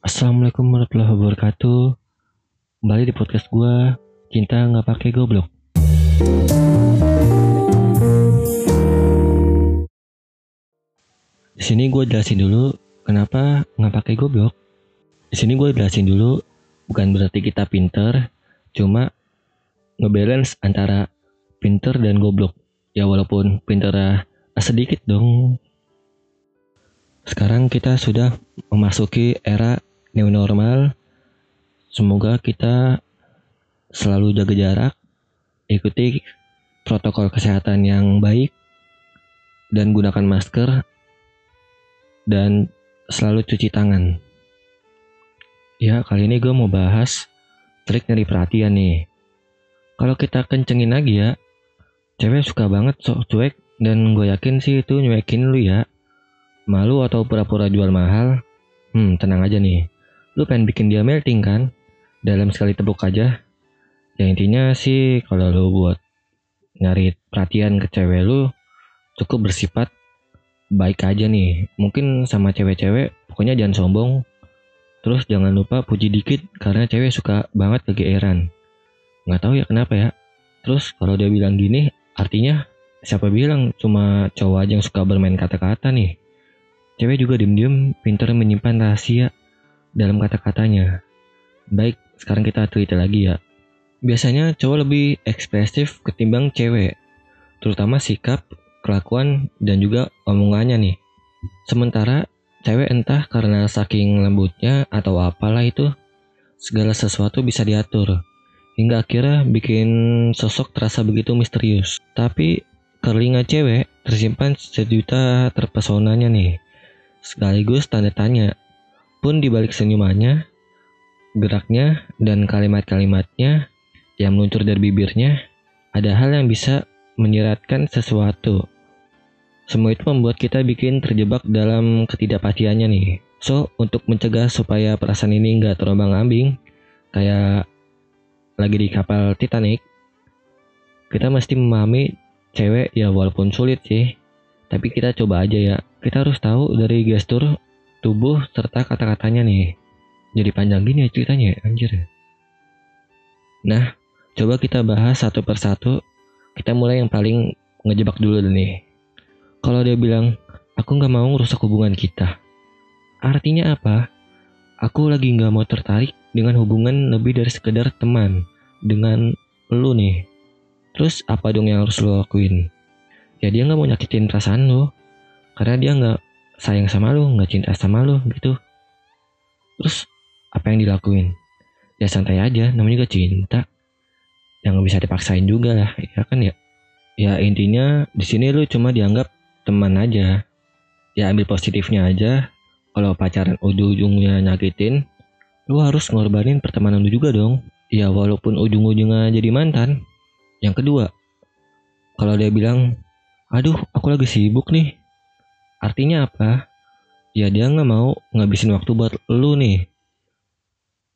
Assalamualaikum warahmatullahi wabarakatuh. Kembali di podcast gue, cinta nggak pakai goblok. Di sini gue jelasin dulu kenapa nggak pakai goblok. Di sini gue jelasin dulu bukan berarti kita pinter, cuma ngebalance antara pinter dan goblok. Ya walaupun pinter sedikit dong. Sekarang kita sudah memasuki era new normal. Semoga kita selalu jaga jarak, ikuti protokol kesehatan yang baik, dan gunakan masker, dan selalu cuci tangan. Ya, kali ini gue mau bahas trik nyari perhatian nih. Kalau kita kencengin lagi ya, cewek suka banget sok cuek dan gue yakin sih itu nyuekin lu ya. Malu atau pura-pura jual mahal? Hmm, tenang aja nih. Lu pengen bikin dia melting kan? Dalam sekali tepuk aja. Ya intinya sih kalau lu buat nyari perhatian ke cewek lu cukup bersifat baik aja nih. Mungkin sama cewek-cewek pokoknya jangan sombong. Terus jangan lupa puji dikit karena cewek suka banget kegeeran. Nggak tahu ya kenapa ya. Terus kalau dia bilang gini, artinya siapa bilang cuma cowok aja yang suka bermain kata-kata nih. Cewek juga diem-diem pintar menyimpan rahasia dalam kata-katanya. Baik, sekarang kita cerita lagi ya. Biasanya cowok lebih ekspresif ketimbang cewek, terutama sikap, kelakuan, dan juga omongannya nih. Sementara cewek entah karena saking lembutnya atau apalah itu, segala sesuatu bisa diatur. Hingga akhirnya bikin sosok terasa begitu misterius. Tapi kerlinga cewek tersimpan sejuta terpesonanya nih sekaligus tanda tanya. Pun dibalik senyumannya, geraknya, dan kalimat-kalimatnya yang meluncur dari bibirnya, ada hal yang bisa menyeratkan sesuatu. Semua itu membuat kita bikin terjebak dalam ketidakpastiannya nih. So, untuk mencegah supaya perasaan ini nggak terombang ambing, kayak lagi di kapal Titanic, kita mesti memahami cewek ya walaupun sulit sih, tapi kita coba aja ya kita harus tahu dari gestur tubuh serta kata-katanya nih. Jadi panjang gini ya ceritanya, anjir. Nah, coba kita bahas satu persatu. Kita mulai yang paling ngejebak dulu nih. Kalau dia bilang, aku nggak mau ngerusak hubungan kita. Artinya apa? Aku lagi nggak mau tertarik dengan hubungan lebih dari sekedar teman dengan lu nih. Terus apa dong yang harus lo lakuin? Ya dia nggak mau nyakitin perasaan lo karena dia nggak sayang sama lu nggak cinta sama lu gitu. Terus apa yang dilakuin? Ya santai aja namanya juga cinta. Yang nggak bisa dipaksain juga lah ya kan ya. Ya intinya di sini lu cuma dianggap teman aja. Ya ambil positifnya aja. Kalau pacaran ujung-ujungnya nyakitin lu harus ngorbanin pertemanan lu juga dong. Ya walaupun ujung-ujungnya jadi mantan. Yang kedua kalau dia bilang aduh aku lagi sibuk nih Artinya apa? Ya dia nggak mau ngabisin waktu buat lu nih.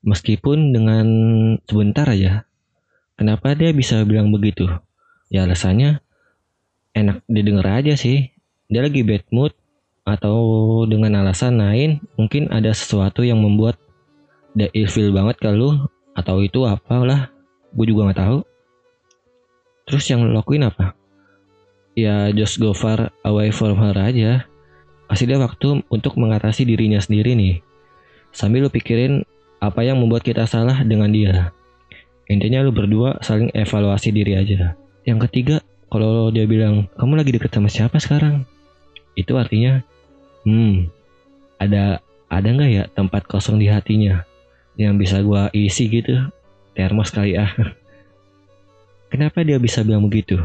Meskipun dengan sebentar aja. Kenapa dia bisa bilang begitu? Ya alasannya enak didengar aja sih. Dia lagi bad mood atau dengan alasan lain mungkin ada sesuatu yang membuat dia ilfil banget ke lu atau itu apalah gue juga nggak tahu terus yang lo lakuin apa ya just go far away from her aja Kasih dia waktu untuk mengatasi dirinya sendiri nih. Sambil lu pikirin apa yang membuat kita salah dengan dia. Intinya lu berdua saling evaluasi diri aja. Yang ketiga, kalau dia bilang, kamu lagi deket sama siapa sekarang? Itu artinya, hmm, ada ada nggak ya tempat kosong di hatinya yang bisa gua isi gitu? Termos kali ah. Kenapa dia bisa bilang begitu?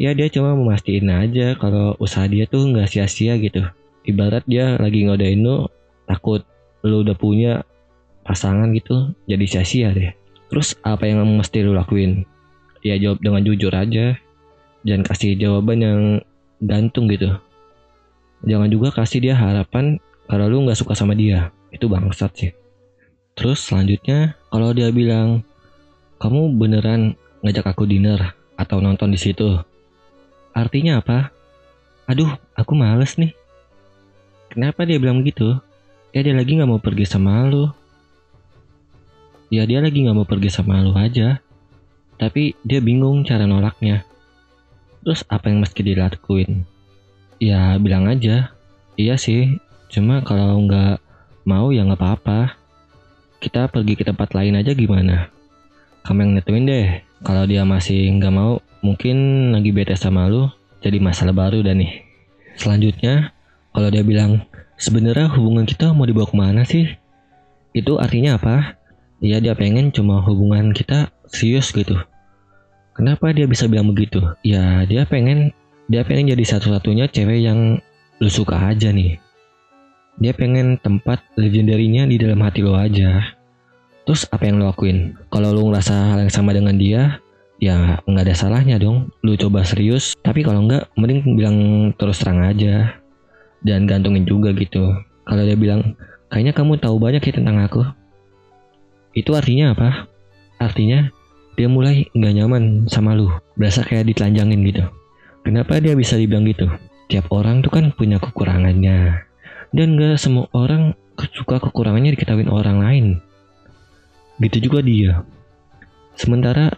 Ya dia cuma memastiin aja kalau usaha dia tuh nggak sia-sia gitu ibarat dia lagi ngodain lu takut lu udah punya pasangan gitu jadi sia-sia deh. Terus apa yang mesti lu lakuin? Ya jawab dengan jujur aja. Jangan kasih jawaban yang gantung gitu. Jangan juga kasih dia harapan kalau lu nggak suka sama dia. Itu bangsat sih. Terus selanjutnya kalau dia bilang kamu beneran ngajak aku dinner atau nonton di situ? Artinya apa? Aduh aku males nih Kenapa dia bilang begitu? ya dia lagi nggak mau pergi sama lu. Ya dia lagi nggak mau pergi sama lu aja. Tapi dia bingung cara nolaknya. Terus apa yang mesti dilakuin ya bilang aja. Iya sih. Cuma kalau nggak mau ya nggak apa-apa. Kita pergi ke tempat lain aja gimana? Kamu yang nentuin deh. Kalau dia masih nggak mau mungkin lagi bete sama lu jadi masalah baru dan nih. Selanjutnya kalau dia bilang sebenarnya hubungan kita mau dibawa ke mana sih? Itu artinya apa? Ya dia pengen cuma hubungan kita serius gitu. Kenapa dia bisa bilang begitu? Ya dia pengen dia pengen jadi satu-satunya cewek yang lu suka aja nih. Dia pengen tempat legendarinya di dalam hati lo aja. Terus apa yang lo lakuin? Kalau lo ngerasa hal yang sama dengan dia ya nggak ada salahnya dong. Lu coba serius. Tapi kalau nggak mending bilang terus terang aja dan gantungin juga gitu. Kalau dia bilang kayaknya kamu tahu banyak ya tentang aku. Itu artinya apa? Artinya dia mulai nggak nyaman sama lu. Berasa kayak ditelanjangin gitu. Kenapa dia bisa dibilang gitu? Tiap orang tuh kan punya kekurangannya. Dan gak semua orang suka kekurangannya diketahui orang lain. Gitu juga dia. Sementara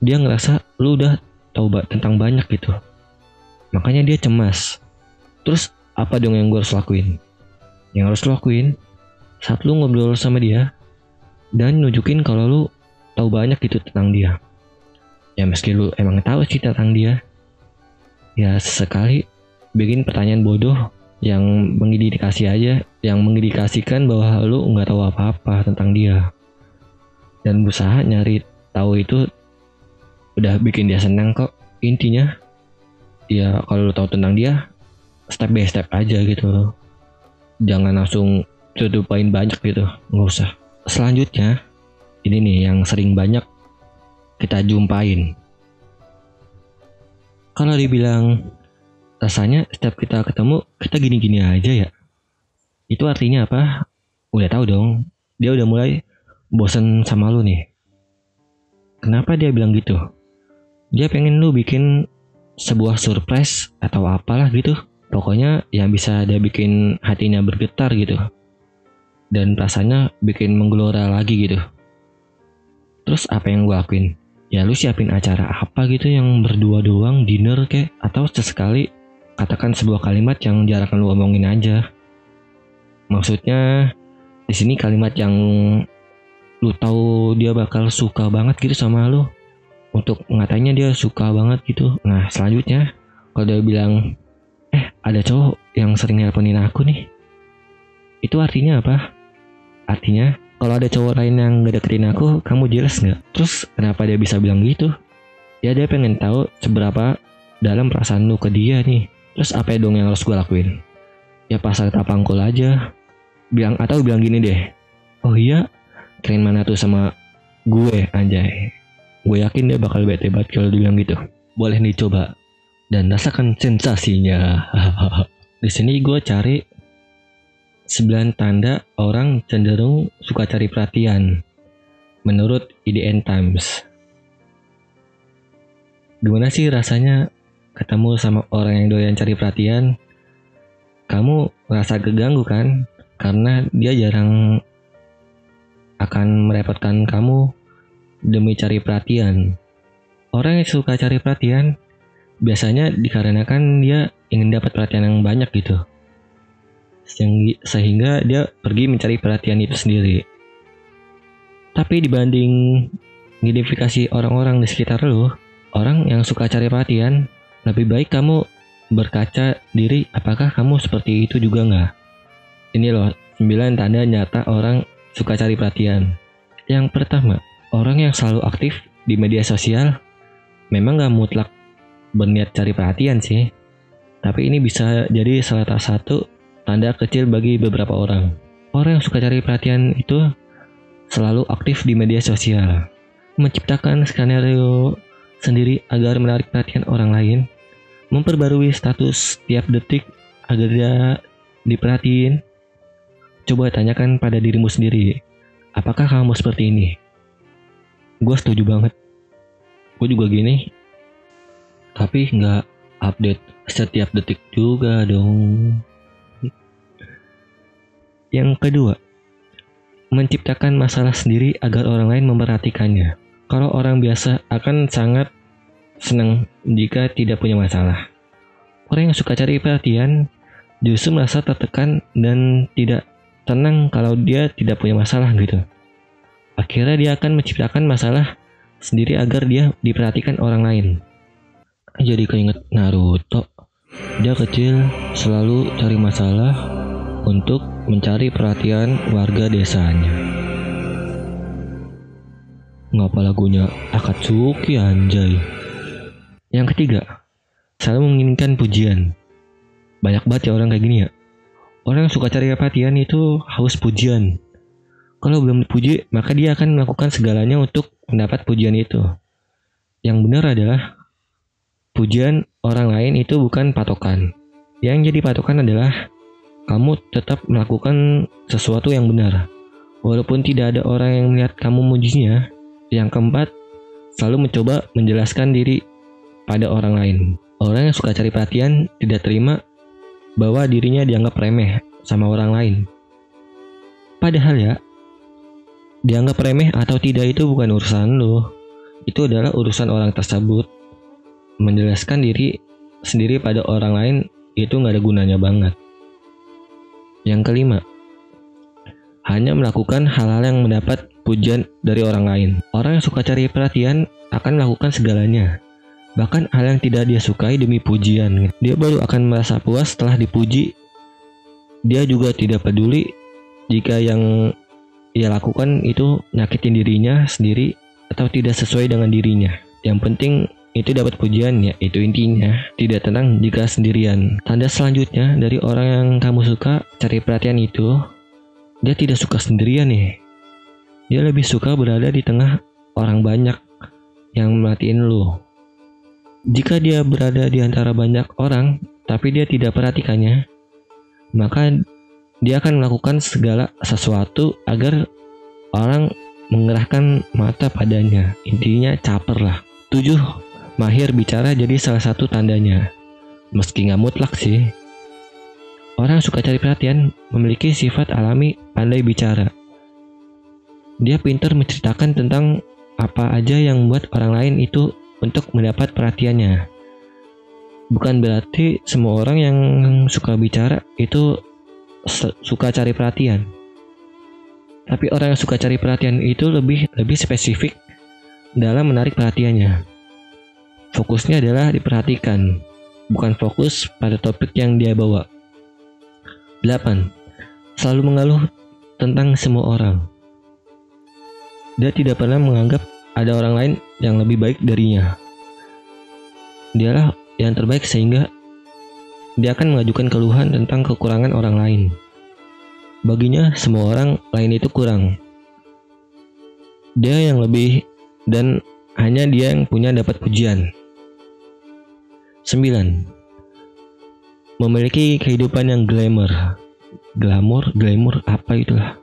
dia ngerasa lu udah tahu tentang banyak gitu. Makanya dia cemas. Terus apa dong yang gue harus lakuin? Yang harus lo lakuin saat lu ngobrol sama dia dan nunjukin kalau lu tahu banyak gitu tentang dia. Ya meski lu emang tahu sih tentang dia ya sesekali bikin pertanyaan bodoh yang mengindikasi aja yang mengindikasikan bahwa lu nggak tahu apa-apa tentang dia. Dan berusaha nyari tahu itu udah bikin dia senang kok. Intinya ya kalau lo tahu tentang dia step by step aja gitu. Jangan langsung tutupain banyak gitu. Nggak usah. Selanjutnya ini nih yang sering banyak kita jumpain. Kalau dibilang rasanya setiap kita ketemu kita gini-gini aja ya. Itu artinya apa? Udah tahu dong dia udah mulai bosen sama lu nih. Kenapa dia bilang gitu? Dia pengen lu bikin sebuah surprise atau apalah gitu pokoknya yang bisa dia bikin hatinya bergetar gitu. Dan rasanya bikin menggelora lagi gitu. Terus apa yang gue lakuin ya lu siapin acara apa gitu yang berdua doang dinner kek? Atau sesekali katakan sebuah kalimat yang jarang lu omongin aja. Maksudnya di sini kalimat yang lu tahu dia bakal suka banget gitu sama lu. Untuk ngatanya dia suka banget gitu. Nah selanjutnya kalau dia bilang ada cowok yang sering nelponin aku nih. Itu artinya apa? Artinya kalau ada cowok lain yang gak deketin aku kamu jelas nggak? Terus kenapa dia bisa bilang gitu? Ya dia pengen tahu seberapa dalam perasaan lu ke dia nih. Terus apa dong yang harus gue lakuin? Ya pasal tapangkul aja. Bilang atau bilang gini deh. Oh iya keren mana tuh sama gue anjay? Gue yakin dia bakal bete banget kalau dibilang gitu. Boleh nih coba dan rasakan sensasinya. Di sini gue cari 9 tanda orang cenderung suka cari perhatian menurut IDN Times. Gimana sih rasanya ketemu sama orang yang doyan cari perhatian? Kamu merasa keganggu kan? Karena dia jarang akan merepotkan kamu demi cari perhatian. Orang yang suka cari perhatian biasanya dikarenakan dia ingin dapat perhatian yang banyak gitu. Sehingga dia pergi mencari perhatian itu sendiri. Tapi dibanding identifikasi orang-orang di sekitar lo, orang yang suka cari perhatian, lebih baik kamu berkaca diri apakah kamu seperti itu juga nggak? Ini loh, 9 tanda nyata orang suka cari perhatian. Yang pertama, orang yang selalu aktif di media sosial memang gak mutlak berniat cari perhatian sih. Tapi ini bisa jadi salah satu tanda kecil bagi beberapa orang. Orang yang suka cari perhatian itu selalu aktif di media sosial. Menciptakan skenario sendiri agar menarik perhatian orang lain. Memperbarui status tiap detik agar dia diperhatiin. Coba tanyakan pada dirimu sendiri, apakah kamu seperti ini? gue setuju banget gue juga gini tapi nggak update setiap detik juga dong Yang kedua, menciptakan masalah sendiri agar orang lain memperhatikannya. Kalau orang biasa akan sangat senang jika tidak punya masalah. Orang yang suka cari perhatian justru merasa tertekan dan tidak tenang kalau dia tidak punya masalah gitu. Akhirnya dia akan menciptakan masalah sendiri agar dia diperhatikan orang lain. Jadi keinget Naruto. Dia kecil selalu cari masalah untuk mencari perhatian warga desanya. Ngapa lagunya Akatsuki anjay? Yang ketiga, selalu menginginkan pujian. Banyak banget ya orang kayak gini ya. Orang yang suka cari perhatian itu haus pujian. Kalau belum dipuji, maka dia akan melakukan segalanya untuk mendapat pujian itu. Yang benar adalah pujian orang lain itu bukan patokan. Yang jadi patokan adalah kamu tetap melakukan sesuatu yang benar. Walaupun tidak ada orang yang melihat kamu mujinya, yang keempat, selalu mencoba menjelaskan diri pada orang lain. Orang yang suka cari perhatian tidak terima bahwa dirinya dianggap remeh sama orang lain. Padahal ya, dianggap remeh atau tidak itu bukan urusan lo. Itu adalah urusan orang tersebut. Menjelaskan diri sendiri pada orang lain itu nggak ada gunanya banget. Yang kelima, hanya melakukan hal-hal yang mendapat pujian dari orang lain. Orang yang suka cari perhatian akan melakukan segalanya. Bahkan hal yang tidak dia sukai demi pujian. Dia baru akan merasa puas setelah dipuji. Dia juga tidak peduli jika yang ia lakukan itu nyakitin dirinya sendiri atau tidak sesuai dengan dirinya. Yang penting itu dapat pujian ya. Itu intinya. Tidak tenang jika sendirian. Tanda selanjutnya dari orang yang kamu suka cari perhatian itu. Dia tidak suka sendirian nih dia lebih suka berada di tengah orang banyak yang melatihin lu. Jika dia berada di antara banyak orang tapi dia tidak perhatikannya maka dia akan melakukan segala sesuatu agar orang mengerahkan mata padanya. Intinya caper lah tujuh Mahir bicara jadi salah satu tandanya. Meski nggak mutlak sih. Orang suka cari perhatian memiliki sifat alami pandai bicara. Dia pintar menceritakan tentang apa aja yang membuat orang lain itu untuk mendapat perhatiannya. Bukan berarti semua orang yang suka bicara itu suka cari perhatian. Tapi orang yang suka cari perhatian itu lebih lebih spesifik dalam menarik perhatiannya. Fokusnya adalah diperhatikan, bukan fokus pada topik yang dia bawa. 8. Selalu mengeluh tentang semua orang. Dia tidak pernah menganggap ada orang lain yang lebih baik darinya. Dialah yang terbaik sehingga dia akan mengajukan keluhan tentang kekurangan orang lain. Baginya semua orang lain itu kurang. Dia yang lebih dan hanya dia yang punya dapat pujian. 9. Memiliki kehidupan yang glamour. Glamour, glamour apa itulah?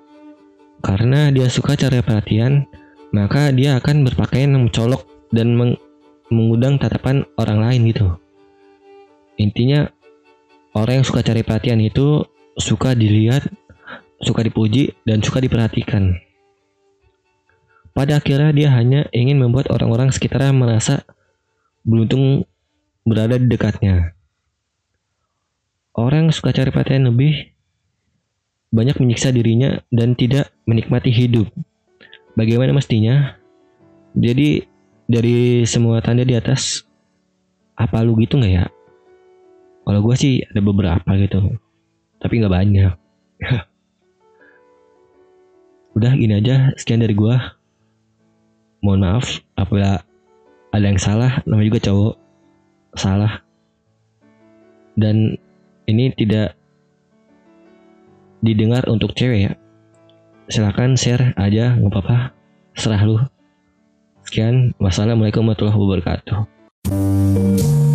Karena dia suka cari perhatian, maka dia akan berpakaian yang mencolok dan meng mengundang tatapan orang lain gitu. Intinya orang yang suka cari perhatian itu suka dilihat, suka dipuji, dan suka diperhatikan. Pada akhirnya dia hanya ingin membuat orang-orang sekitarnya merasa beruntung berada di dekatnya. Orang yang suka cari perhatian lebih banyak menyiksa dirinya dan tidak menikmati hidup. Bagaimana mestinya? Jadi dari semua tanda di atas, apa lu gitu nggak ya? Kalau gue sih ada beberapa gitu, tapi nggak banyak. Udah gini aja, sekian dari gue. Mohon maaf apabila ada yang salah, namanya juga cowok salah. Dan ini tidak didengar untuk cewek ya. Silahkan share aja nggak apa-apa. Serah lu. Sekian. Wassalamualaikum warahmatullahi wabarakatuh